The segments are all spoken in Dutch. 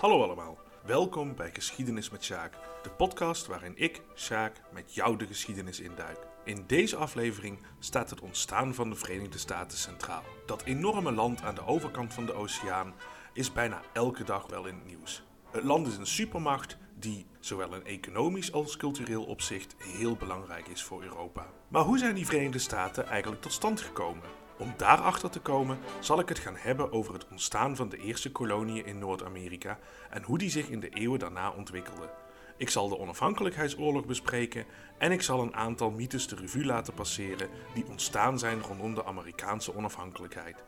Hallo allemaal, welkom bij Geschiedenis met Sjaak, de podcast waarin ik, Sjaak, met jou de geschiedenis induik. In deze aflevering staat het ontstaan van de Verenigde Staten centraal. Dat enorme land aan de overkant van de oceaan is bijna elke dag wel in het nieuws. Het land is een supermacht die zowel in economisch als cultureel opzicht heel belangrijk is voor Europa. Maar hoe zijn die Verenigde Staten eigenlijk tot stand gekomen? Om daarachter te komen zal ik het gaan hebben over het ontstaan van de eerste koloniën in Noord-Amerika en hoe die zich in de eeuwen daarna ontwikkelden. Ik zal de onafhankelijkheidsoorlog bespreken en ik zal een aantal mythes de revue laten passeren die ontstaan zijn rondom de Amerikaanse onafhankelijkheid.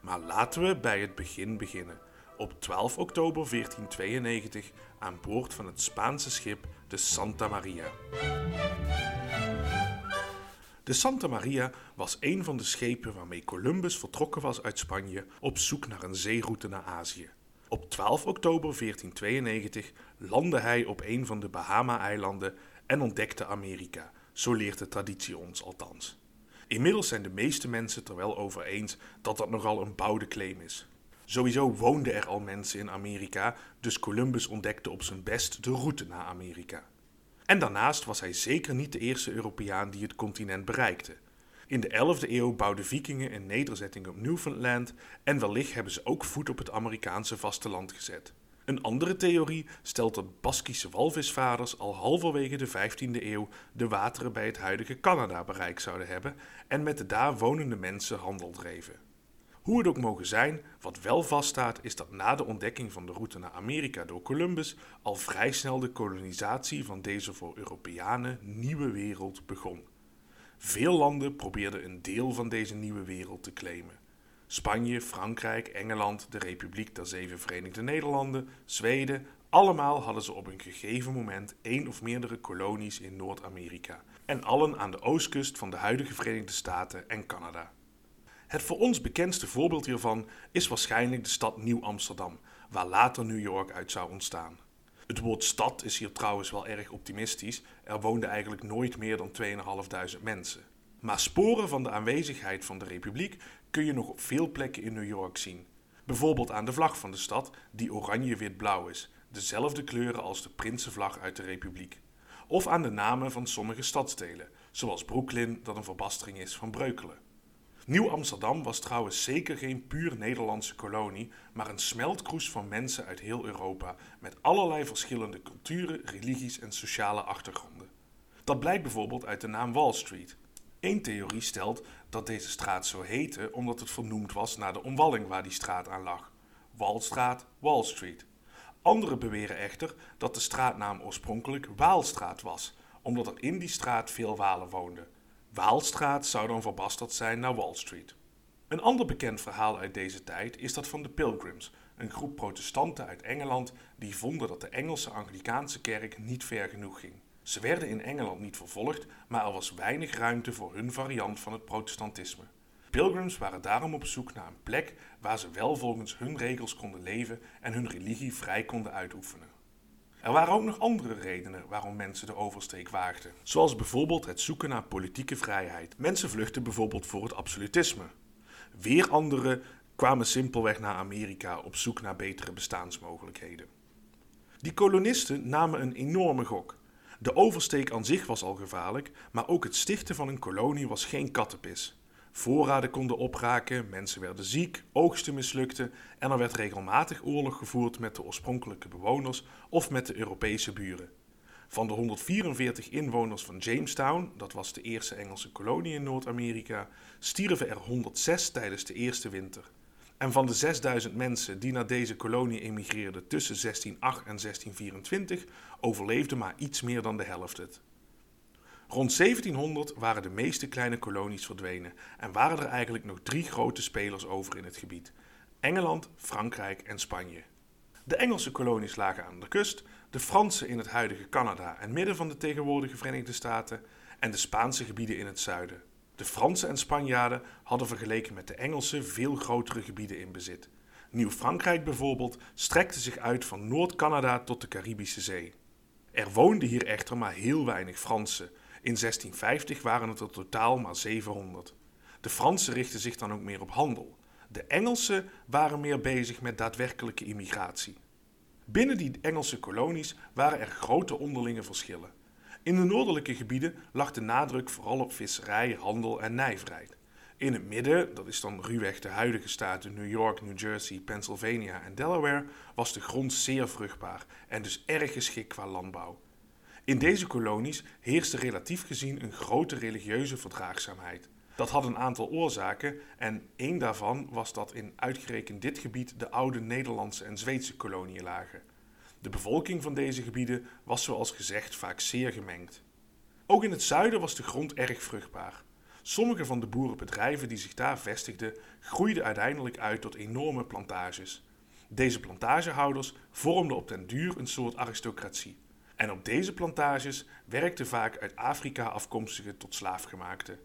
Maar laten we bij het begin beginnen. Op 12 oktober 1492 aan boord van het Spaanse schip de Santa Maria. De Santa Maria was een van de schepen waarmee Columbus vertrokken was uit Spanje op zoek naar een zeeroute naar Azië. Op 12 oktober 1492 landde hij op een van de Bahama-eilanden en ontdekte Amerika, zo leert de traditie ons althans. Inmiddels zijn de meeste mensen er wel over eens dat dat nogal een bouwde claim is. Sowieso woonden er al mensen in Amerika, dus Columbus ontdekte op zijn best de route naar Amerika. En daarnaast was hij zeker niet de eerste Europeaan die het continent bereikte. In de 11e eeuw bouwden vikingen een nederzetting op Newfoundland en wellicht hebben ze ook voet op het Amerikaanse vasteland gezet. Een andere theorie stelt dat Baskische walvisvaders al halverwege de 15e eeuw de wateren bij het huidige Canada bereikt zouden hebben en met de daar wonende mensen handel dreven. Hoe het ook mogen zijn, wat wel vaststaat is dat na de ontdekking van de route naar Amerika door Columbus al vrij snel de kolonisatie van deze voor Europeanen nieuwe wereld begon. Veel landen probeerden een deel van deze nieuwe wereld te claimen. Spanje, Frankrijk, Engeland, de Republiek der Zeven Verenigde Nederlanden, Zweden, allemaal hadden ze op een gegeven moment één of meerdere kolonies in Noord-Amerika. En allen aan de oostkust van de huidige Verenigde Staten en Canada. Het voor ons bekendste voorbeeld hiervan is waarschijnlijk de stad Nieuw-Amsterdam, waar later New York uit zou ontstaan. Het woord stad is hier trouwens wel erg optimistisch, er woonden eigenlijk nooit meer dan 2.500 mensen. Maar sporen van de aanwezigheid van de republiek kun je nog op veel plekken in New York zien. Bijvoorbeeld aan de vlag van de stad, die oranje-wit-blauw is, dezelfde kleuren als de prinsenvlag uit de republiek. Of aan de namen van sommige stadsdelen, zoals Brooklyn, dat een verbastering is van Breukelen. Nieuw-Amsterdam was trouwens zeker geen puur Nederlandse kolonie, maar een smeltkroes van mensen uit heel Europa met allerlei verschillende culturen, religies en sociale achtergronden. Dat blijkt bijvoorbeeld uit de naam Wall Street. Eén theorie stelt dat deze straat zo heette omdat het vernoemd was naar de omwalling waar die straat aan lag. Wallstraat, Wall Street. Anderen beweren echter dat de straatnaam oorspronkelijk Waalstraat was, omdat er in die straat veel Walen woonden. Waalstraat zou dan verbasterd zijn naar Wall Street. Een ander bekend verhaal uit deze tijd is dat van de Pilgrims, een groep protestanten uit Engeland die vonden dat de Engelse Anglikaanse kerk niet ver genoeg ging. Ze werden in Engeland niet vervolgd, maar er was weinig ruimte voor hun variant van het protestantisme. Pilgrims waren daarom op zoek naar een plek waar ze wel volgens hun regels konden leven en hun religie vrij konden uitoefenen. Er waren ook nog andere redenen waarom mensen de oversteek waagden, zoals bijvoorbeeld het zoeken naar politieke vrijheid. Mensen vluchtten bijvoorbeeld voor het absolutisme. Weer anderen kwamen simpelweg naar Amerika op zoek naar betere bestaansmogelijkheden. Die kolonisten namen een enorme gok. De oversteek aan zich was al gevaarlijk, maar ook het stichten van een kolonie was geen kattenpis. Voorraden konden opraken, mensen werden ziek, oogsten mislukten en er werd regelmatig oorlog gevoerd met de oorspronkelijke bewoners of met de Europese buren. Van de 144 inwoners van Jamestown, dat was de eerste Engelse kolonie in Noord-Amerika, stierven er 106 tijdens de eerste winter. En van de 6000 mensen die naar deze kolonie emigreerden tussen 1608 en 1624, overleefde maar iets meer dan de helft het. Rond 1700 waren de meeste kleine kolonies verdwenen en waren er eigenlijk nog drie grote spelers over in het gebied: Engeland, Frankrijk en Spanje. De Engelse kolonies lagen aan de kust, de Franse in het huidige Canada en midden van de tegenwoordige Verenigde Staten en de Spaanse gebieden in het zuiden. De Fransen en Spanjaarden hadden vergeleken met de Engelsen veel grotere gebieden in bezit. Nieuw-Frankrijk bijvoorbeeld strekte zich uit van Noord-Canada tot de Caribische Zee. Er woonden hier echter maar heel weinig Fransen, in 1650 waren het er totaal maar 700. De Fransen richtten zich dan ook meer op handel. De Engelsen waren meer bezig met daadwerkelijke immigratie. Binnen die Engelse kolonies waren er grote onderlinge verschillen. In de noordelijke gebieden lag de nadruk vooral op visserij, handel en nijverheid. In het midden, dat is dan ruwweg de huidige staten New York, New Jersey, Pennsylvania en Delaware, was de grond zeer vruchtbaar en dus erg geschikt qua landbouw. In deze kolonies heerste relatief gezien een grote religieuze verdraagzaamheid. Dat had een aantal oorzaken en één daarvan was dat in uitgerekend dit gebied de oude Nederlandse en Zweedse koloniën lagen. De bevolking van deze gebieden was zoals gezegd vaak zeer gemengd. Ook in het zuiden was de grond erg vruchtbaar. Sommige van de boerenbedrijven die zich daar vestigden, groeiden uiteindelijk uit tot enorme plantages. Deze plantagehouders vormden op den duur een soort aristocratie. En op deze plantages werkten vaak uit Afrika afkomstige tot slaafgemaakten.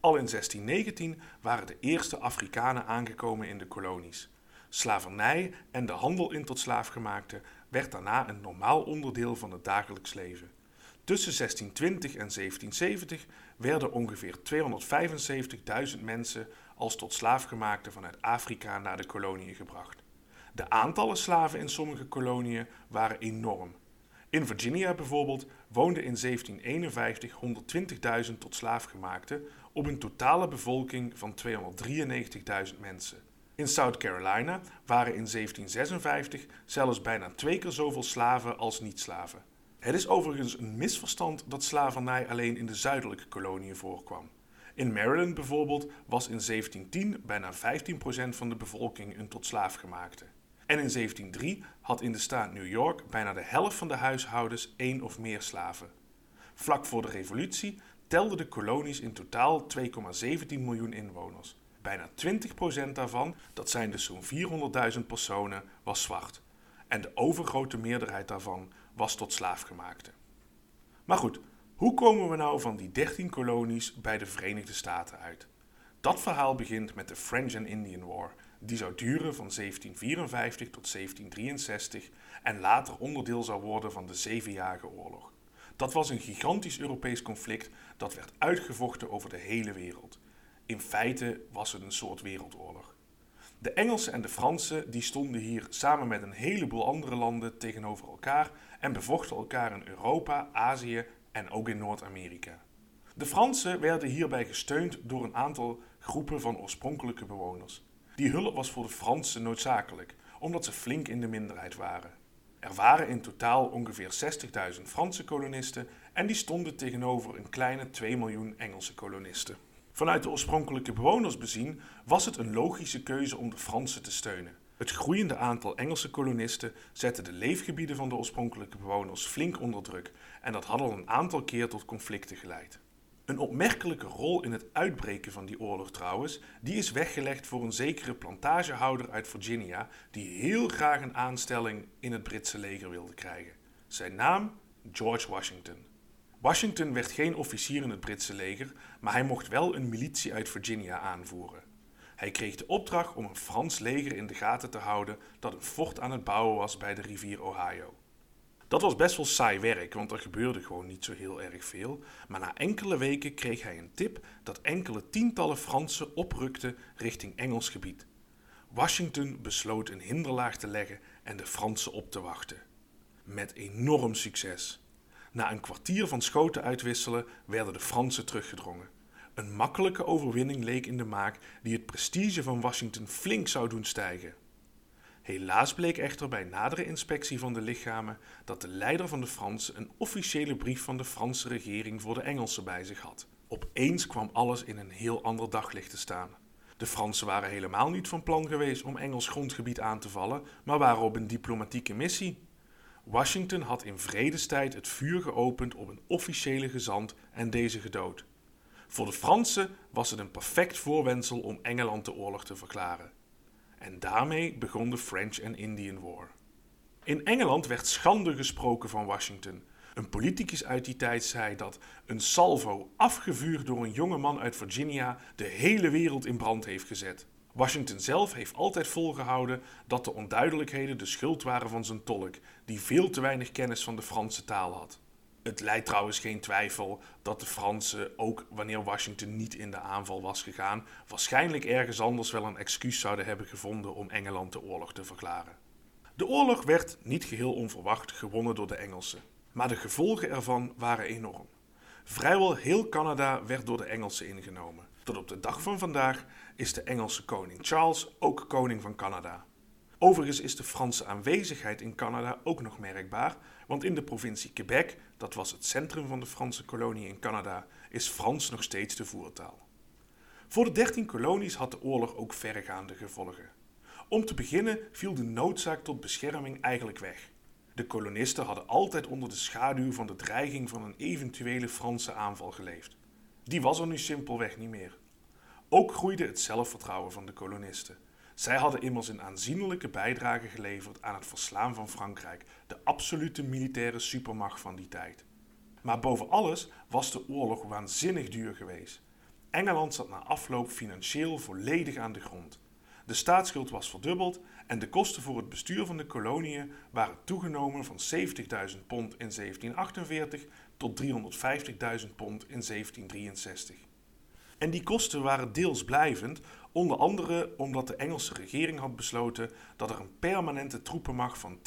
Al in 1619 waren de eerste Afrikanen aangekomen in de kolonies. Slavernij en de handel in tot slaafgemaakten werd daarna een normaal onderdeel van het dagelijks leven. Tussen 1620 en 1770 werden ongeveer 275.000 mensen als tot slaafgemaakten vanuit Afrika naar de koloniën gebracht. De aantallen slaven in sommige koloniën waren enorm. In Virginia bijvoorbeeld woonden in 1751 120.000 tot slaafgemaakten op een totale bevolking van 293.000 mensen. In South Carolina waren in 1756 zelfs bijna twee keer zoveel slaven als niet-slaven. Het is overigens een misverstand dat slavernij alleen in de zuidelijke koloniën voorkwam. In Maryland bijvoorbeeld was in 1710 bijna 15% van de bevolking een tot slaafgemaakte. En in 1703 had in de staat New York bijna de helft van de huishoudens één of meer slaven. Vlak voor de revolutie telden de kolonies in totaal 2,17 miljoen inwoners. Bijna 20% daarvan, dat zijn dus zo'n 400.000 personen, was zwart. En de overgrote meerderheid daarvan was tot slaafgemaakte. Maar goed, hoe komen we nou van die 13 kolonies bij de Verenigde Staten uit? Dat verhaal begint met de French and Indian War, die zou duren van 1754 tot 1763 en later onderdeel zou worden van de Zevenjarige Oorlog. Dat was een gigantisch Europees conflict dat werd uitgevochten over de hele wereld. In feite was het een soort wereldoorlog. De Engelsen en de Fransen die stonden hier samen met een heleboel andere landen tegenover elkaar en bevochten elkaar in Europa, Azië en ook in Noord-Amerika. De Fransen werden hierbij gesteund door een aantal groepen van oorspronkelijke bewoners. Die hulp was voor de Fransen noodzakelijk, omdat ze flink in de minderheid waren. Er waren in totaal ongeveer 60.000 Franse kolonisten en die stonden tegenover een kleine 2 miljoen Engelse kolonisten. Vanuit de oorspronkelijke bewoners bezien was het een logische keuze om de Fransen te steunen. Het groeiende aantal Engelse kolonisten zette de leefgebieden van de oorspronkelijke bewoners flink onder druk en dat had al een aantal keer tot conflicten geleid. Een opmerkelijke rol in het uitbreken van die oorlog trouwens, die is weggelegd voor een zekere plantagehouder uit Virginia die heel graag een aanstelling in het Britse leger wilde krijgen. Zijn naam George Washington. Washington werd geen officier in het Britse leger, maar hij mocht wel een militie uit Virginia aanvoeren. Hij kreeg de opdracht om een Frans leger in de gaten te houden dat een fort aan het bouwen was bij de rivier Ohio. Dat was best wel saai werk, want er gebeurde gewoon niet zo heel erg veel. Maar na enkele weken kreeg hij een tip dat enkele tientallen Fransen oprukten richting Engels gebied. Washington besloot een hinderlaag te leggen en de Fransen op te wachten. Met enorm succes. Na een kwartier van schoten uitwisselen werden de Fransen teruggedrongen. Een makkelijke overwinning leek in de maak die het prestige van Washington flink zou doen stijgen. Helaas bleek echter bij nadere inspectie van de lichamen dat de leider van de Fransen een officiële brief van de Franse regering voor de Engelsen bij zich had. Opeens kwam alles in een heel ander daglicht te staan. De Fransen waren helemaal niet van plan geweest om Engels grondgebied aan te vallen, maar waren op een diplomatieke missie. Washington had in vredestijd het vuur geopend op een officiële gezant en deze gedood. Voor de Fransen was het een perfect voorwendsel om Engeland de oorlog te verklaren. En daarmee begon de French and Indian War. In Engeland werd schande gesproken van Washington. Een politicus uit die tijd zei dat een salvo afgevuurd door een jonge man uit Virginia de hele wereld in brand heeft gezet. Washington zelf heeft altijd volgehouden dat de onduidelijkheden de schuld waren van zijn tolk, die veel te weinig kennis van de Franse taal had. Het leidt trouwens geen twijfel dat de Fransen, ook wanneer Washington niet in de aanval was gegaan, waarschijnlijk ergens anders wel een excuus zouden hebben gevonden om Engeland de oorlog te verklaren. De oorlog werd niet geheel onverwacht gewonnen door de Engelsen, maar de gevolgen ervan waren enorm. Vrijwel heel Canada werd door de Engelsen ingenomen. Tot op de dag van vandaag is de Engelse koning Charles ook koning van Canada. Overigens is de Franse aanwezigheid in Canada ook nog merkbaar, want in de provincie Quebec, dat was het centrum van de Franse kolonie in Canada, is Frans nog steeds de voertaal. Voor de dertien kolonies had de oorlog ook verregaande gevolgen. Om te beginnen viel de noodzaak tot bescherming eigenlijk weg. De kolonisten hadden altijd onder de schaduw van de dreiging van een eventuele Franse aanval geleefd. Die was er nu simpelweg niet meer. Ook groeide het zelfvertrouwen van de kolonisten. Zij hadden immers een aanzienlijke bijdrage geleverd aan het verslaan van Frankrijk, de absolute militaire supermacht van die tijd. Maar boven alles was de oorlog waanzinnig duur geweest. Engeland zat na afloop financieel volledig aan de grond. De staatsschuld was verdubbeld en de kosten voor het bestuur van de koloniën waren toegenomen van 70.000 pond in 1748 tot 350.000 pond in 1763. En die kosten waren deels blijvend, onder andere omdat de Engelse regering had besloten dat er een permanente troepenmacht van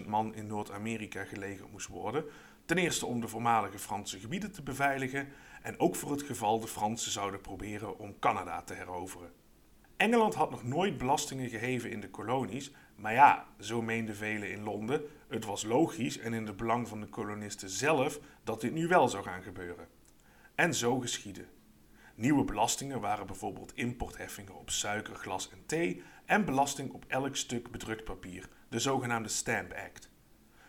10.000 man in Noord-Amerika gelegerd moest worden. Ten eerste om de voormalige Franse gebieden te beveiligen en ook voor het geval de Fransen zouden proberen om Canada te heroveren. Engeland had nog nooit belastingen geheven in de kolonies, maar ja, zo meenden velen in Londen, het was logisch en in het belang van de kolonisten zelf dat dit nu wel zou gaan gebeuren. En zo geschiedde. Nieuwe belastingen waren bijvoorbeeld importheffingen op suiker, glas en thee en belasting op elk stuk bedrukt papier, de zogenaamde Stamp Act.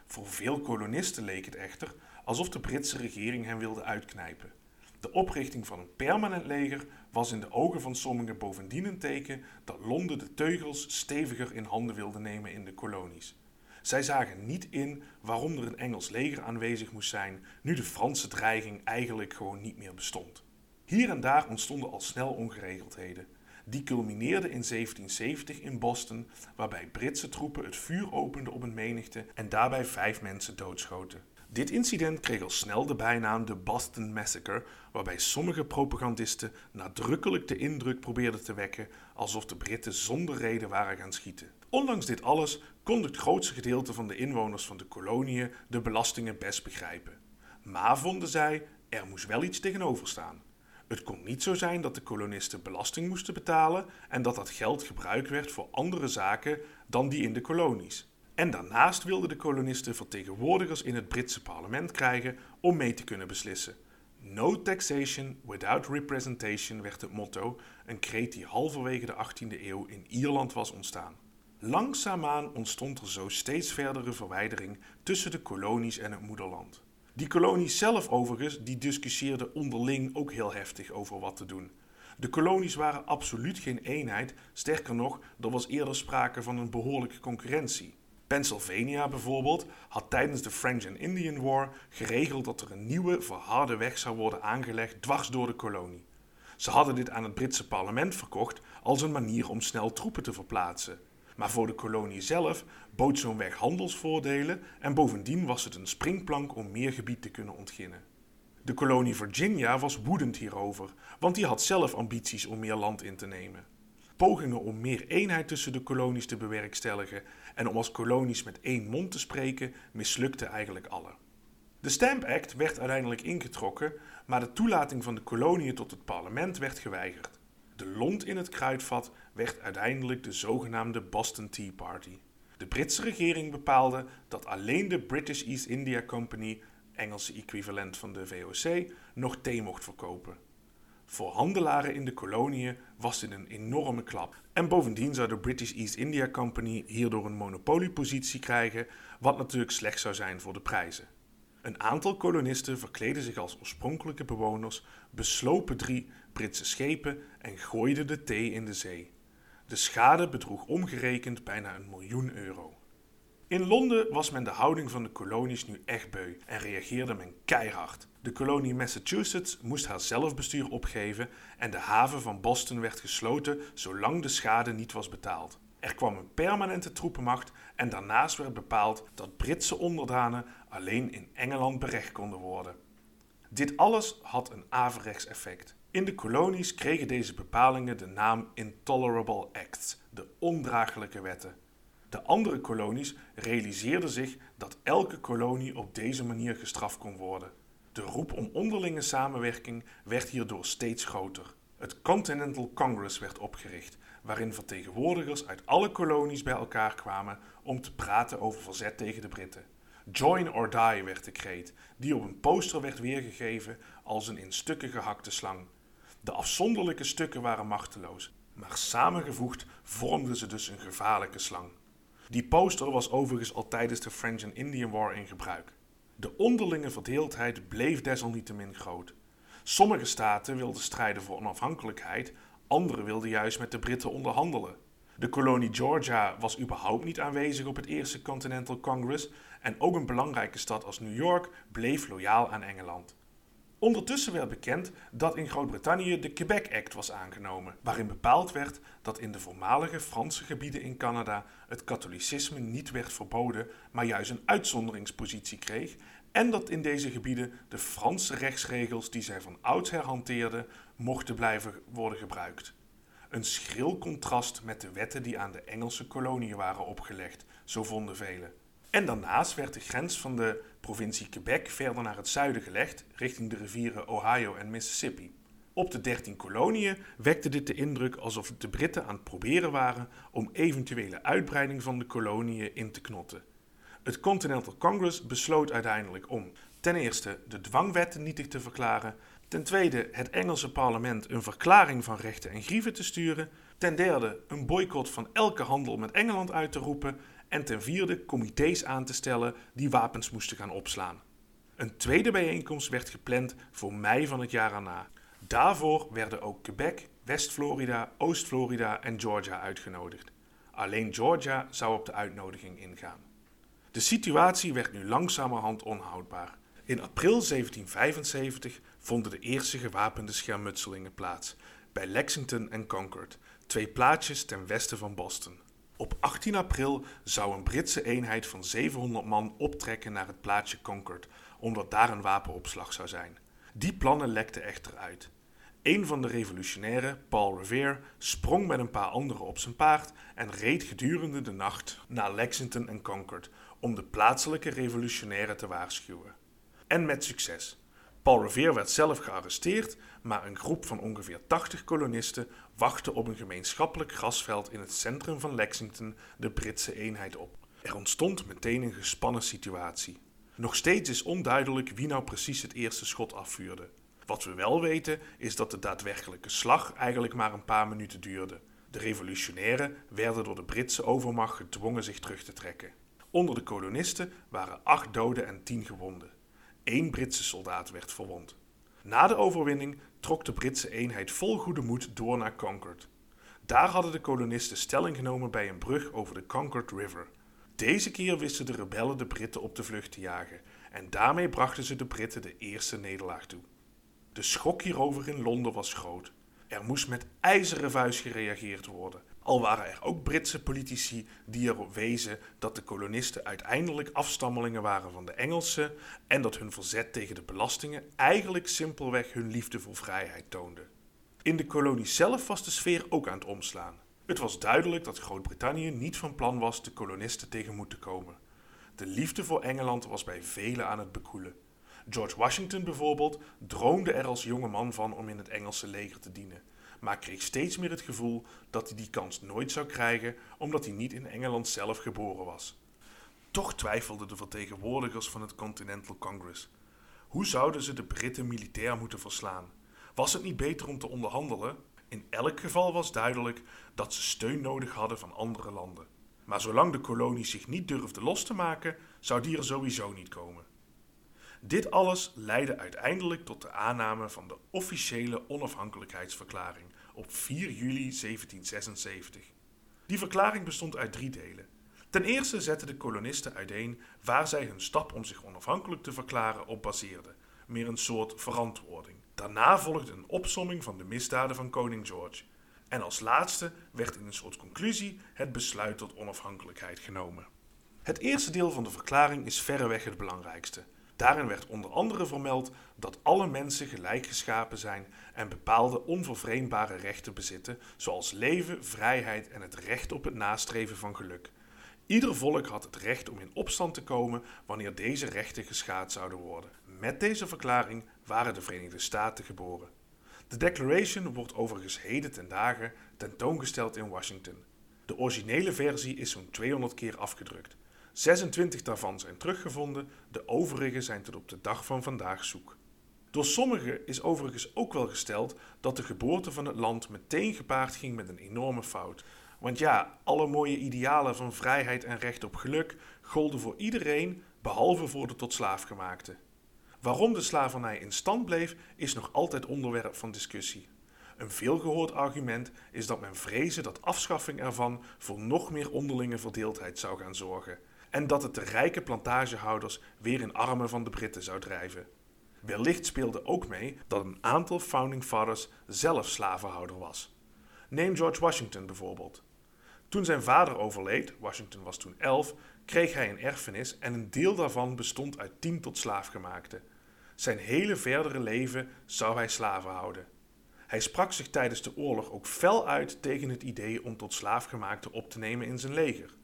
Voor veel kolonisten leek het echter alsof de Britse regering hen wilde uitknijpen. De oprichting van een permanent leger was in de ogen van sommigen bovendien een teken dat Londen de teugels steviger in handen wilde nemen in de kolonies. Zij zagen niet in waarom er een Engels leger aanwezig moest zijn, nu de Franse dreiging eigenlijk gewoon niet meer bestond. Hier en daar ontstonden al snel ongeregeldheden. Die culmineerden in 1770 in Boston, waarbij Britse troepen het vuur openden op een menigte en daarbij vijf mensen doodschoten. Dit incident kreeg al snel de bijnaam de Boston Massacre, waarbij sommige propagandisten nadrukkelijk de indruk probeerden te wekken alsof de Britten zonder reden waren gaan schieten. Ondanks dit alles kon het grootste gedeelte van de inwoners van de koloniën de belastingen best begrijpen. Maar vonden zij, er moest wel iets tegenover staan. Het kon niet zo zijn dat de kolonisten belasting moesten betalen en dat dat geld gebruikt werd voor andere zaken dan die in de kolonies. En daarnaast wilden de kolonisten vertegenwoordigers in het Britse parlement krijgen om mee te kunnen beslissen. No taxation without representation werd het motto, een kreet die halverwege de 18e eeuw in Ierland was ontstaan. Langzaamaan ontstond er zo steeds verdere verwijdering tussen de kolonies en het moederland. Die kolonies zelf overigens, die discussieerden onderling ook heel heftig over wat te doen. De kolonies waren absoluut geen eenheid, sterker nog, er was eerder sprake van een behoorlijke concurrentie. Pennsylvania bijvoorbeeld had tijdens de French and Indian War geregeld dat er een nieuwe verharde weg zou worden aangelegd dwars door de kolonie. Ze hadden dit aan het Britse parlement verkocht als een manier om snel troepen te verplaatsen. Maar voor de kolonie zelf bood zo'n weg handelsvoordelen en bovendien was het een springplank om meer gebied te kunnen ontginnen. De kolonie Virginia was woedend hierover, want die had zelf ambities om meer land in te nemen. Pogingen om meer eenheid tussen de kolonies te bewerkstelligen en om als kolonies met één mond te spreken mislukten eigenlijk alle. De Stamp Act werd uiteindelijk ingetrokken, maar de toelating van de koloniën tot het parlement werd geweigerd. De lont in het kruidvat werd uiteindelijk de zogenaamde Boston Tea Party. De Britse regering bepaalde dat alleen de British East India Company, Engelse equivalent van de VOC, nog thee mocht verkopen. Voor handelaren in de koloniën was dit een enorme klap. En bovendien zou de British East India Company hierdoor een monopoliepositie krijgen, wat natuurlijk slecht zou zijn voor de prijzen. Een aantal kolonisten verkleden zich als oorspronkelijke bewoners, beslopen drie Britse schepen en gooiden de thee in de zee. De schade bedroeg omgerekend bijna een miljoen euro. In Londen was men de houding van de kolonies nu echt beu en reageerde men keihard. De kolonie Massachusetts moest haar zelfbestuur opgeven en de haven van Boston werd gesloten zolang de schade niet was betaald. Er kwam een permanente troepenmacht en daarnaast werd bepaald dat Britse onderdanen alleen in Engeland berecht konden worden. Dit alles had een averechts effect. In de kolonies kregen deze bepalingen de naam Intolerable Acts, de ondraaglijke wetten. De andere kolonies realiseerden zich dat elke kolonie op deze manier gestraft kon worden. De roep om onderlinge samenwerking werd hierdoor steeds groter. Het Continental Congress werd opgericht, waarin vertegenwoordigers uit alle kolonies bij elkaar kwamen om te praten over verzet tegen de Britten. Join or die werd de kreet, die op een poster werd weergegeven als een in stukken gehakte slang. De afzonderlijke stukken waren machteloos, maar samengevoegd vormden ze dus een gevaarlijke slang. Die poster was overigens al tijdens de French and Indian War in gebruik. De onderlinge verdeeldheid bleef desalniettemin groot. Sommige staten wilden strijden voor onafhankelijkheid, andere wilden juist met de Britten onderhandelen. De kolonie Georgia was überhaupt niet aanwezig op het eerste Continental Congress en ook een belangrijke stad als New York bleef loyaal aan Engeland. Ondertussen werd bekend dat in Groot-Brittannië de Quebec Act was aangenomen, waarin bepaald werd dat in de voormalige Franse gebieden in Canada het katholicisme niet werd verboden, maar juist een uitzonderingspositie kreeg, en dat in deze gebieden de Franse rechtsregels die zij van oudsher hanteerden mochten blijven worden gebruikt. Een schril contrast met de wetten die aan de Engelse koloniën waren opgelegd, zo vonden velen. En daarnaast werd de grens van de provincie Quebec verder naar het zuiden gelegd, richting de rivieren Ohio en Mississippi. Op de 13 koloniën wekte dit de indruk alsof de Britten aan het proberen waren om eventuele uitbreiding van de koloniën in te knotten. Het Continental Congress besloot uiteindelijk om ten eerste de dwangwetten nietig te verklaren, ten tweede het Engelse parlement een verklaring van rechten en grieven te sturen, ten derde een boycott van elke handel met Engeland uit te roepen en ten vierde comité's aan te stellen die wapens moesten gaan opslaan. Een tweede bijeenkomst werd gepland voor mei van het jaar erna. Daarvoor werden ook Quebec, West-Florida, Oost-Florida en Georgia uitgenodigd. Alleen Georgia zou op de uitnodiging ingaan. De situatie werd nu langzamerhand onhoudbaar. In april 1775 vonden de eerste gewapende schermutselingen plaats bij Lexington en Concord, twee plaatsjes ten westen van Boston. Op 18 april zou een Britse eenheid van 700 man optrekken naar het plaatsje Concord, omdat daar een wapenopslag zou zijn. Die plannen lekten echter uit. Een van de revolutionairen, Paul Revere, sprong met een paar anderen op zijn paard en reed gedurende de nacht naar Lexington en Concord om de plaatselijke revolutionairen te waarschuwen. En met succes. Paul Revere werd zelf gearresteerd, maar een groep van ongeveer 80 kolonisten wachtte op een gemeenschappelijk grasveld in het centrum van Lexington de Britse eenheid op. Er ontstond meteen een gespannen situatie. Nog steeds is onduidelijk wie nou precies het eerste schot afvuurde. Wat we wel weten is dat de daadwerkelijke slag eigenlijk maar een paar minuten duurde. De revolutionairen werden door de Britse overmacht gedwongen zich terug te trekken. Onder de kolonisten waren acht doden en tien gewonden. Eén Britse soldaat werd verwond. Na de overwinning trok de Britse eenheid vol goede moed door naar Concord. Daar hadden de kolonisten stelling genomen bij een brug over de Concord River. Deze keer wisten de rebellen de Britten op de vlucht te jagen en daarmee brachten ze de Britten de eerste nederlaag toe. De schok hierover in Londen was groot. Er moest met ijzeren vuist gereageerd worden. Al waren er ook Britse politici die erop wezen dat de kolonisten uiteindelijk afstammelingen waren van de Engelsen en dat hun verzet tegen de belastingen eigenlijk simpelweg hun liefde voor vrijheid toonde. In de kolonie zelf was de sfeer ook aan het omslaan. Het was duidelijk dat Groot-Brittannië niet van plan was de kolonisten tegemoet te komen. De liefde voor Engeland was bij velen aan het bekoelen. George Washington bijvoorbeeld droomde er als jonge man van om in het Engelse leger te dienen maar kreeg steeds meer het gevoel dat hij die kans nooit zou krijgen omdat hij niet in Engeland zelf geboren was. Toch twijfelden de vertegenwoordigers van het Continental Congress. Hoe zouden ze de Britten militair moeten verslaan? Was het niet beter om te onderhandelen? In elk geval was duidelijk dat ze steun nodig hadden van andere landen. Maar zolang de kolonie zich niet durfde los te maken, zou die er sowieso niet komen. Dit alles leidde uiteindelijk tot de aanname van de officiële onafhankelijkheidsverklaring op 4 juli 1776. Die verklaring bestond uit drie delen. Ten eerste zetten de kolonisten uiteen waar zij hun stap om zich onafhankelijk te verklaren op baseerden, meer een soort verantwoording. Daarna volgde een opsomming van de misdaden van koning George. En als laatste werd in een soort conclusie het besluit tot onafhankelijkheid genomen. Het eerste deel van de verklaring is verreweg het belangrijkste. Daarin werd onder andere vermeld dat alle mensen gelijk geschapen zijn en bepaalde onvervreembare rechten bezitten, zoals leven, vrijheid en het recht op het nastreven van geluk. Ieder volk had het recht om in opstand te komen wanneer deze rechten geschaad zouden worden. Met deze verklaring waren de Verenigde Staten geboren. De Declaration wordt overigens heden ten dagen tentoongesteld in Washington. De originele versie is zo'n 200 keer afgedrukt. 26 daarvan zijn teruggevonden, de overige zijn tot op de dag van vandaag zoek. Door sommigen is overigens ook wel gesteld dat de geboorte van het land meteen gepaard ging met een enorme fout. Want ja, alle mooie idealen van vrijheid en recht op geluk golden voor iedereen, behalve voor de tot slaafgemaakte. Waarom de slavernij in stand bleef, is nog altijd onderwerp van discussie. Een veelgehoord argument is dat men vreesde dat afschaffing ervan voor nog meer onderlinge verdeeldheid zou gaan zorgen en dat het de rijke plantagehouders weer in armen van de Britten zou drijven. Wellicht speelde ook mee dat een aantal founding fathers zelf slavenhouder was. Neem George Washington bijvoorbeeld. Toen zijn vader overleed, Washington was toen 11, kreeg hij een erfenis en een deel daarvan bestond uit 10 tot slaafgemaakte. Zijn hele verdere leven zou hij slaven houden. Hij sprak zich tijdens de oorlog ook fel uit tegen het idee om tot slaafgemaakte op te nemen in zijn leger.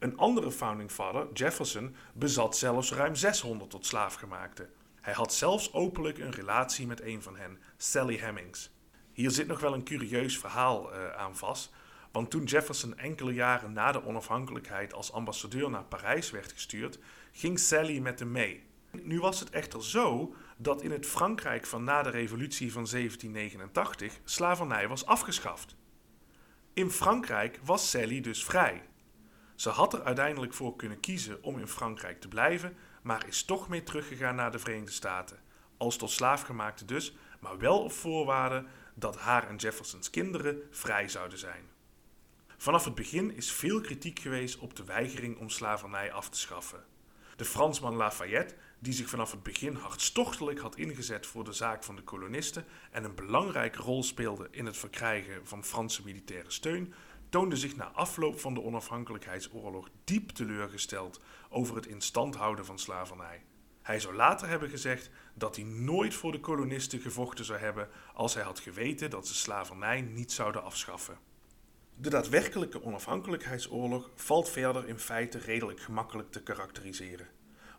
Een andere founding father, Jefferson, bezat zelfs ruim 600 tot slaafgemaakte. Hij had zelfs openlijk een relatie met een van hen, Sally Hemings. Hier zit nog wel een curieus verhaal uh, aan vast, want toen Jefferson enkele jaren na de onafhankelijkheid als ambassadeur naar Parijs werd gestuurd, ging Sally met hem mee. Nu was het echter zo dat in het Frankrijk van na de revolutie van 1789 slavernij was afgeschaft. In Frankrijk was Sally dus vrij. Ze had er uiteindelijk voor kunnen kiezen om in Frankrijk te blijven, maar is toch mee teruggegaan naar de Verenigde Staten. Als tot slaafgemaakte dus, maar wel op voorwaarde dat haar en Jeffersons kinderen vrij zouden zijn. Vanaf het begin is veel kritiek geweest op de weigering om slavernij af te schaffen. De Fransman Lafayette, die zich vanaf het begin hartstochtelijk had ingezet voor de zaak van de kolonisten en een belangrijke rol speelde in het verkrijgen van Franse militaire steun, toonde zich na afloop van de onafhankelijkheidsoorlog diep teleurgesteld over het in stand houden van slavernij. Hij zou later hebben gezegd dat hij nooit voor de kolonisten gevochten zou hebben als hij had geweten dat ze slavernij niet zouden afschaffen. De daadwerkelijke onafhankelijkheidsoorlog valt verder in feite redelijk gemakkelijk te karakteriseren.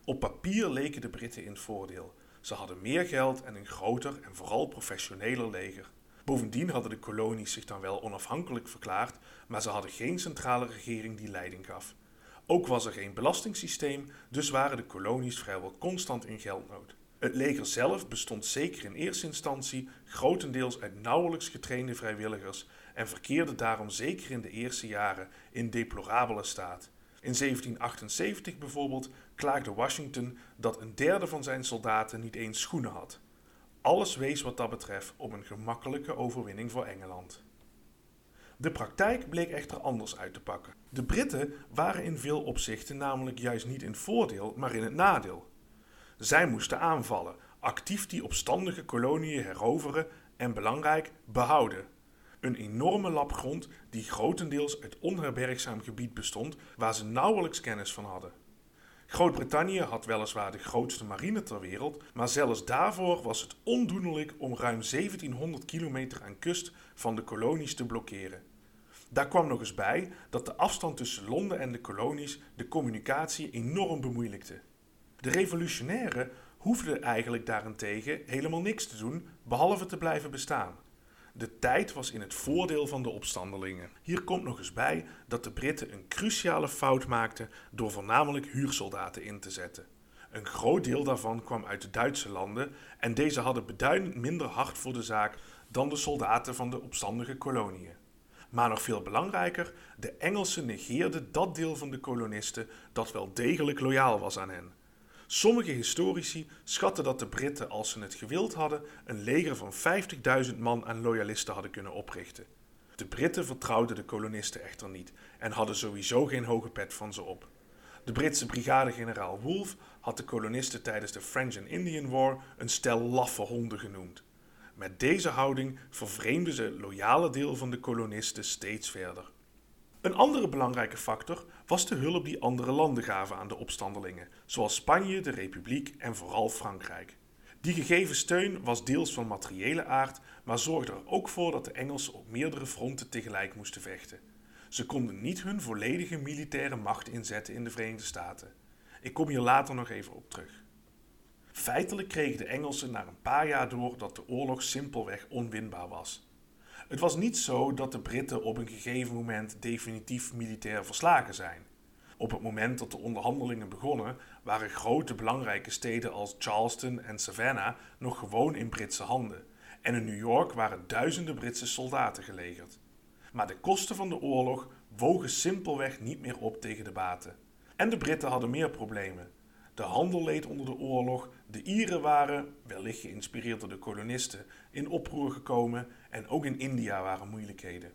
Op papier leken de Britten in het voordeel. Ze hadden meer geld en een groter en vooral professioneler leger. Bovendien hadden de kolonies zich dan wel onafhankelijk verklaard, maar ze hadden geen centrale regering die leiding gaf. Ook was er geen belastingssysteem, dus waren de kolonies vrijwel constant in geldnood. Het leger zelf bestond zeker in eerste instantie grotendeels uit nauwelijks getrainde vrijwilligers en verkeerde daarom zeker in de eerste jaren in deplorabele staat. In 1778 bijvoorbeeld klaagde Washington dat een derde van zijn soldaten niet eens schoenen had. Alles wees wat dat betreft op een gemakkelijke overwinning voor Engeland. De praktijk bleek echter anders uit te pakken. De Britten waren in veel opzichten namelijk juist niet in voordeel, maar in het nadeel. Zij moesten aanvallen, actief die opstandige koloniën heroveren en belangrijk behouden. Een enorme lap grond die grotendeels uit onherbergzaam gebied bestond waar ze nauwelijks kennis van hadden. Groot-Brittannië had weliswaar de grootste marine ter wereld, maar zelfs daarvoor was het ondoenlijk om ruim 1700 kilometer aan kust van de kolonies te blokkeren. Daar kwam nog eens bij dat de afstand tussen Londen en de kolonies de communicatie enorm bemoeilijkte. De revolutionairen hoefden eigenlijk daarentegen helemaal niks te doen behalve te blijven bestaan. De tijd was in het voordeel van de opstandelingen. Hier komt nog eens bij dat de Britten een cruciale fout maakten door voornamelijk huursoldaten in te zetten. Een groot deel daarvan kwam uit de Duitse landen en deze hadden beduidend minder hard voor de zaak dan de soldaten van de opstandige koloniën. Maar nog veel belangrijker, de Engelsen negeerden dat deel van de kolonisten dat wel degelijk loyaal was aan hen. Sommige historici schatten dat de Britten, als ze het gewild hadden, een leger van 50.000 man aan loyalisten hadden kunnen oprichten. De Britten vertrouwden de kolonisten echter niet en hadden sowieso geen hoge pet van ze op. De Britse brigadegeneraal Wolfe had de kolonisten tijdens de French and Indian War een stel laffe honden genoemd. Met deze houding vervreemden ze loyale deel van de kolonisten steeds verder. Een andere belangrijke factor was de hulp die andere landen gaven aan de opstandelingen, zoals Spanje, de Republiek en vooral Frankrijk. Die gegeven steun was deels van materiële aard, maar zorgde er ook voor dat de Engelsen op meerdere fronten tegelijk moesten vechten. Ze konden niet hun volledige militaire macht inzetten in de Verenigde Staten. Ik kom hier later nog even op terug. Feitelijk kregen de Engelsen na een paar jaar door dat de oorlog simpelweg onwinbaar was. Het was niet zo dat de Britten op een gegeven moment definitief militair verslagen zijn. Op het moment dat de onderhandelingen begonnen, waren grote belangrijke steden als Charleston en Savannah nog gewoon in Britse handen. En in New York waren duizenden Britse soldaten gelegerd. Maar de kosten van de oorlog wogen simpelweg niet meer op tegen de baten. En de Britten hadden meer problemen. De handel leed onder de oorlog, de Ieren waren, wellicht geïnspireerd door de kolonisten, in oproer gekomen en ook in India waren moeilijkheden.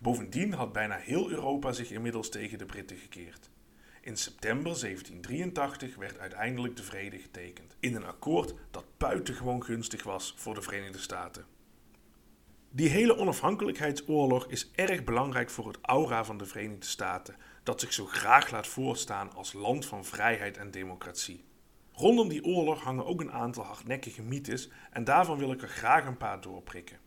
Bovendien had bijna heel Europa zich inmiddels tegen de Britten gekeerd. In september 1783 werd uiteindelijk de vrede getekend, in een akkoord dat buitengewoon gunstig was voor de Verenigde Staten. Die hele onafhankelijkheidsoorlog is erg belangrijk voor het aura van de Verenigde Staten, dat zich zo graag laat voorstaan als land van vrijheid en democratie. Rondom die oorlog hangen ook een aantal hardnekkige mythes en daarvan wil ik er graag een paar doorprikken.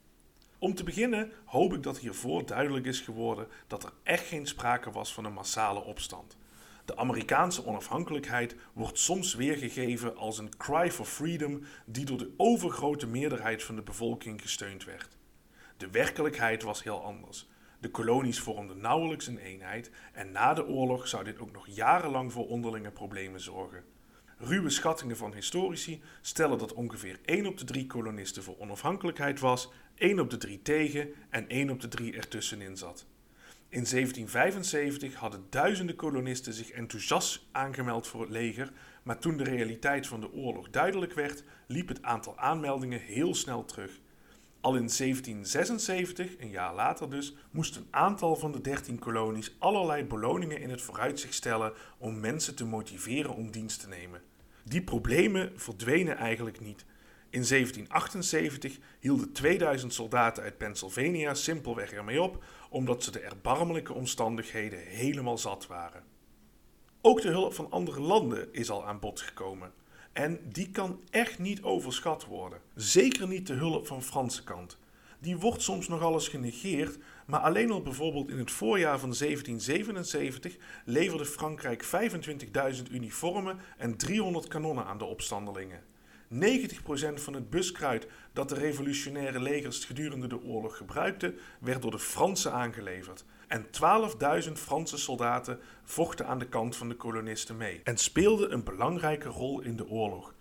Om te beginnen hoop ik dat hiervoor duidelijk is geworden dat er echt geen sprake was van een massale opstand. De Amerikaanse onafhankelijkheid wordt soms weergegeven als een cry for freedom die door de overgrote meerderheid van de bevolking gesteund werd. De werkelijkheid was heel anders. De kolonies vormden nauwelijks een eenheid en na de oorlog zou dit ook nog jarenlang voor onderlinge problemen zorgen. Ruwe schattingen van historici stellen dat ongeveer 1 op de 3 kolonisten voor onafhankelijkheid was, 1 op de 3 tegen en 1 op de 3 ertussenin zat. In 1775 hadden duizenden kolonisten zich enthousiast aangemeld voor het leger, maar toen de realiteit van de oorlog duidelijk werd, liep het aantal aanmeldingen heel snel terug. Al in 1776, een jaar later dus, moest een aantal van de 13 kolonies allerlei beloningen in het vooruitzicht stellen om mensen te motiveren om dienst te nemen. Die problemen verdwenen eigenlijk niet. In 1778 hielden 2000 soldaten uit Pennsylvania simpelweg ermee op, omdat ze de erbarmelijke omstandigheden helemaal zat waren. Ook de hulp van andere landen is al aan bod gekomen. En die kan echt niet overschat worden. Zeker niet de hulp van Franse kant. Die wordt soms nogal eens genegeerd, maar alleen al bijvoorbeeld in het voorjaar van 1777 leverde Frankrijk 25.000 uniformen en 300 kanonnen aan de opstandelingen. 90% van het buskruid dat de revolutionaire legers gedurende de oorlog gebruikten, werd door de Fransen aangeleverd. En 12.000 Franse soldaten vochten aan de kant van de kolonisten mee en speelden een belangrijke rol in de oorlog.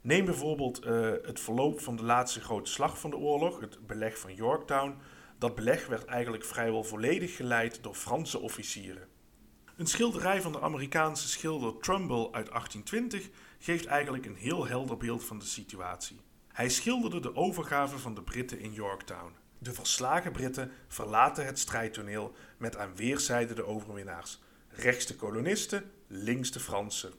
Neem bijvoorbeeld uh, het verloop van de laatste grote slag van de oorlog, het beleg van Yorktown. Dat beleg werd eigenlijk vrijwel volledig geleid door Franse officieren. Een schilderij van de Amerikaanse schilder Trumbull uit 1820 geeft eigenlijk een heel helder beeld van de situatie. Hij schilderde de overgave van de Britten in Yorktown. De verslagen Britten verlaten het strijdtoneel met aan weerszijden de overwinnaars. Rechts de kolonisten, links de Fransen.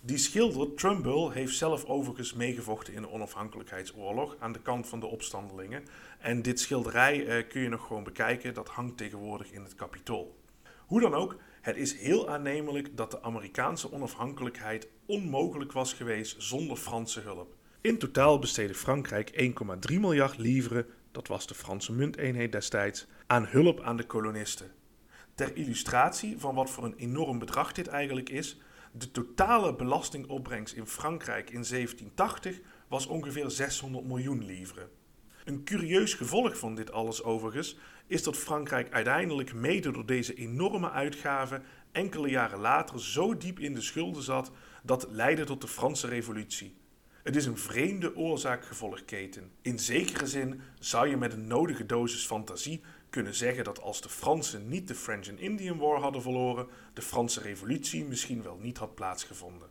Die schilder Trumbull heeft zelf overigens meegevochten in de onafhankelijkheidsoorlog aan de kant van de opstandelingen. En dit schilderij eh, kun je nog gewoon bekijken, dat hangt tegenwoordig in het kapitool. Hoe dan ook, het is heel aannemelijk dat de Amerikaanse onafhankelijkheid onmogelijk was geweest zonder Franse hulp. In totaal besteedde Frankrijk 1,3 miljard livres, dat was de Franse munteenheid destijds, aan hulp aan de kolonisten. Ter illustratie van wat voor een enorm bedrag dit eigenlijk is, de totale belastingopbrengst in Frankrijk in 1780 was ongeveer 600 miljoen livres. Een curieus gevolg van dit alles overigens is dat Frankrijk uiteindelijk mede door deze enorme uitgaven enkele jaren later zo diep in de schulden zat dat leidde tot de Franse Revolutie. Het is een vreemde oorzaak-gevolgketen. In zekere zin zou je met een nodige dosis fantasie kunnen zeggen dat als de Fransen niet de French and Indian War hadden verloren, de Franse Revolutie misschien wel niet had plaatsgevonden.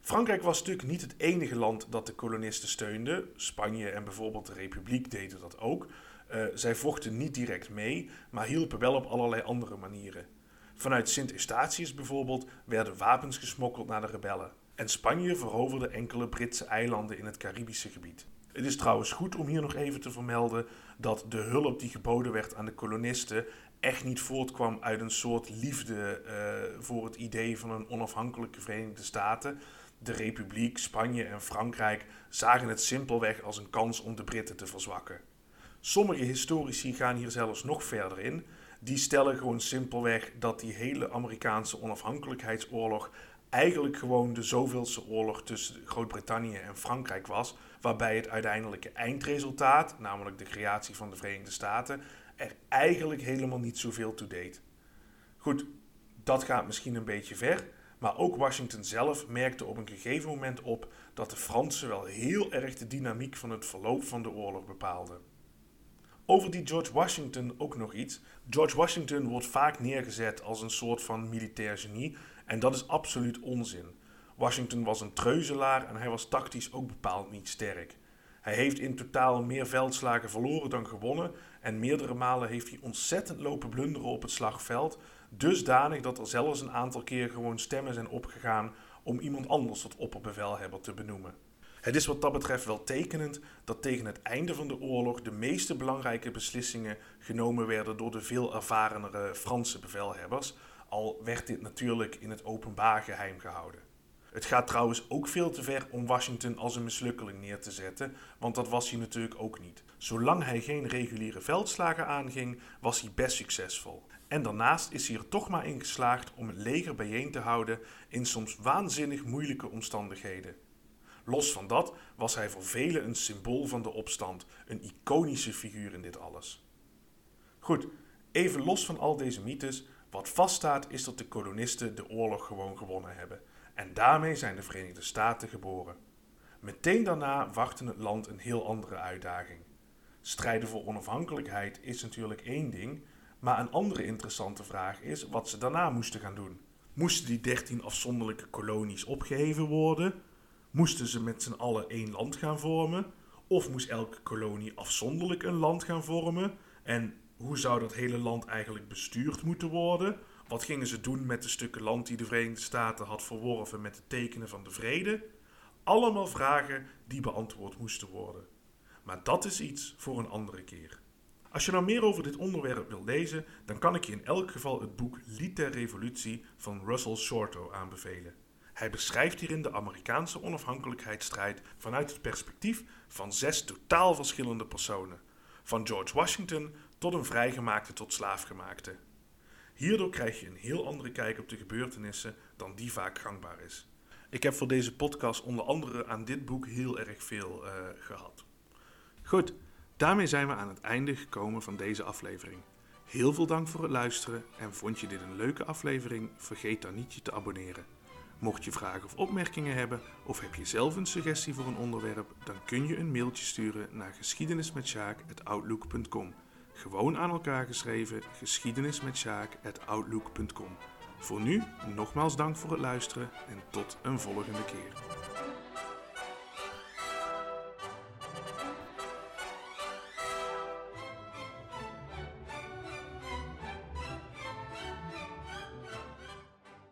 Frankrijk was natuurlijk niet het enige land dat de kolonisten steunde. Spanje en bijvoorbeeld de Republiek deden dat ook. Uh, zij vochten niet direct mee, maar hielpen wel op allerlei andere manieren. Vanuit Sint Eustatius bijvoorbeeld werden wapens gesmokkeld naar de rebellen. En Spanje veroverde enkele Britse eilanden in het Caribische gebied. Het is trouwens goed om hier nog even te vermelden dat de hulp die geboden werd aan de kolonisten echt niet voortkwam uit een soort liefde uh, voor het idee van een onafhankelijke Verenigde Staten. De Republiek, Spanje en Frankrijk zagen het simpelweg als een kans om de Britten te verzwakken. Sommige historici gaan hier zelfs nog verder in die stellen gewoon simpelweg dat die hele Amerikaanse onafhankelijkheidsoorlog eigenlijk gewoon de zoveelste oorlog tussen Groot-Brittannië en Frankrijk was, waarbij het uiteindelijke eindresultaat, namelijk de creatie van de Verenigde Staten, er eigenlijk helemaal niet zoveel toe deed. Goed, dat gaat misschien een beetje ver, maar ook Washington zelf merkte op een gegeven moment op dat de Fransen wel heel erg de dynamiek van het verloop van de oorlog bepaalden. Over die George Washington ook nog iets. George Washington wordt vaak neergezet als een soort van militair genie en dat is absoluut onzin. Washington was een treuzelaar en hij was tactisch ook bepaald niet sterk. Hij heeft in totaal meer veldslagen verloren dan gewonnen en meerdere malen heeft hij ontzettend lopen blunderen op het slagveld, dusdanig dat er zelfs een aantal keer gewoon stemmen zijn opgegaan om iemand anders tot opperbevelhebber te benoemen. Het is wat dat betreft wel tekenend dat tegen het einde van de oorlog de meeste belangrijke beslissingen genomen werden door de veel ervarenere Franse bevelhebbers, al werd dit natuurlijk in het openbaar geheim gehouden. Het gaat trouwens ook veel te ver om Washington als een mislukkeling neer te zetten, want dat was hij natuurlijk ook niet. Zolang hij geen reguliere veldslagen aanging, was hij best succesvol. En daarnaast is hij er toch maar in geslaagd om het leger bijeen te houden in soms waanzinnig moeilijke omstandigheden. Los van dat was hij voor velen een symbool van de opstand, een iconische figuur in dit alles. Goed, even los van al deze mythes, wat vaststaat is dat de kolonisten de oorlog gewoon gewonnen hebben. En daarmee zijn de Verenigde Staten geboren. Meteen daarna wachtte het land een heel andere uitdaging. Strijden voor onafhankelijkheid is natuurlijk één ding, maar een andere interessante vraag is wat ze daarna moesten gaan doen. Moesten die dertien afzonderlijke kolonies opgeheven worden? Moesten ze met z'n allen één land gaan vormen? Of moest elke kolonie afzonderlijk een land gaan vormen? En hoe zou dat hele land eigenlijk bestuurd moeten worden? Wat gingen ze doen met de stukken land die de Verenigde Staten had verworven met het tekenen van de vrede? Allemaal vragen die beantwoord moesten worden. Maar dat is iets voor een andere keer. Als je nou meer over dit onderwerp wilt lezen, dan kan ik je in elk geval het boek Lied der Revolutie van Russell Shorto aanbevelen. Hij beschrijft hierin de Amerikaanse onafhankelijkheidsstrijd vanuit het perspectief van zes totaal verschillende personen. Van George Washington tot een vrijgemaakte tot slaafgemaakte. Hierdoor krijg je een heel andere kijk op de gebeurtenissen dan die vaak gangbaar is. Ik heb voor deze podcast onder andere aan dit boek heel erg veel uh, gehad. Goed, daarmee zijn we aan het einde gekomen van deze aflevering. Heel veel dank voor het luisteren en vond je dit een leuke aflevering? Vergeet dan niet je te abonneren. Mocht je vragen of opmerkingen hebben of heb je zelf een suggestie voor een onderwerp, dan kun je een mailtje sturen naar geschiedenismetsjaak.outlook.com. Gewoon aan elkaar geschreven geschiedenismetsjaak.outlook.com. Voor nu, nogmaals dank voor het luisteren en tot een volgende keer.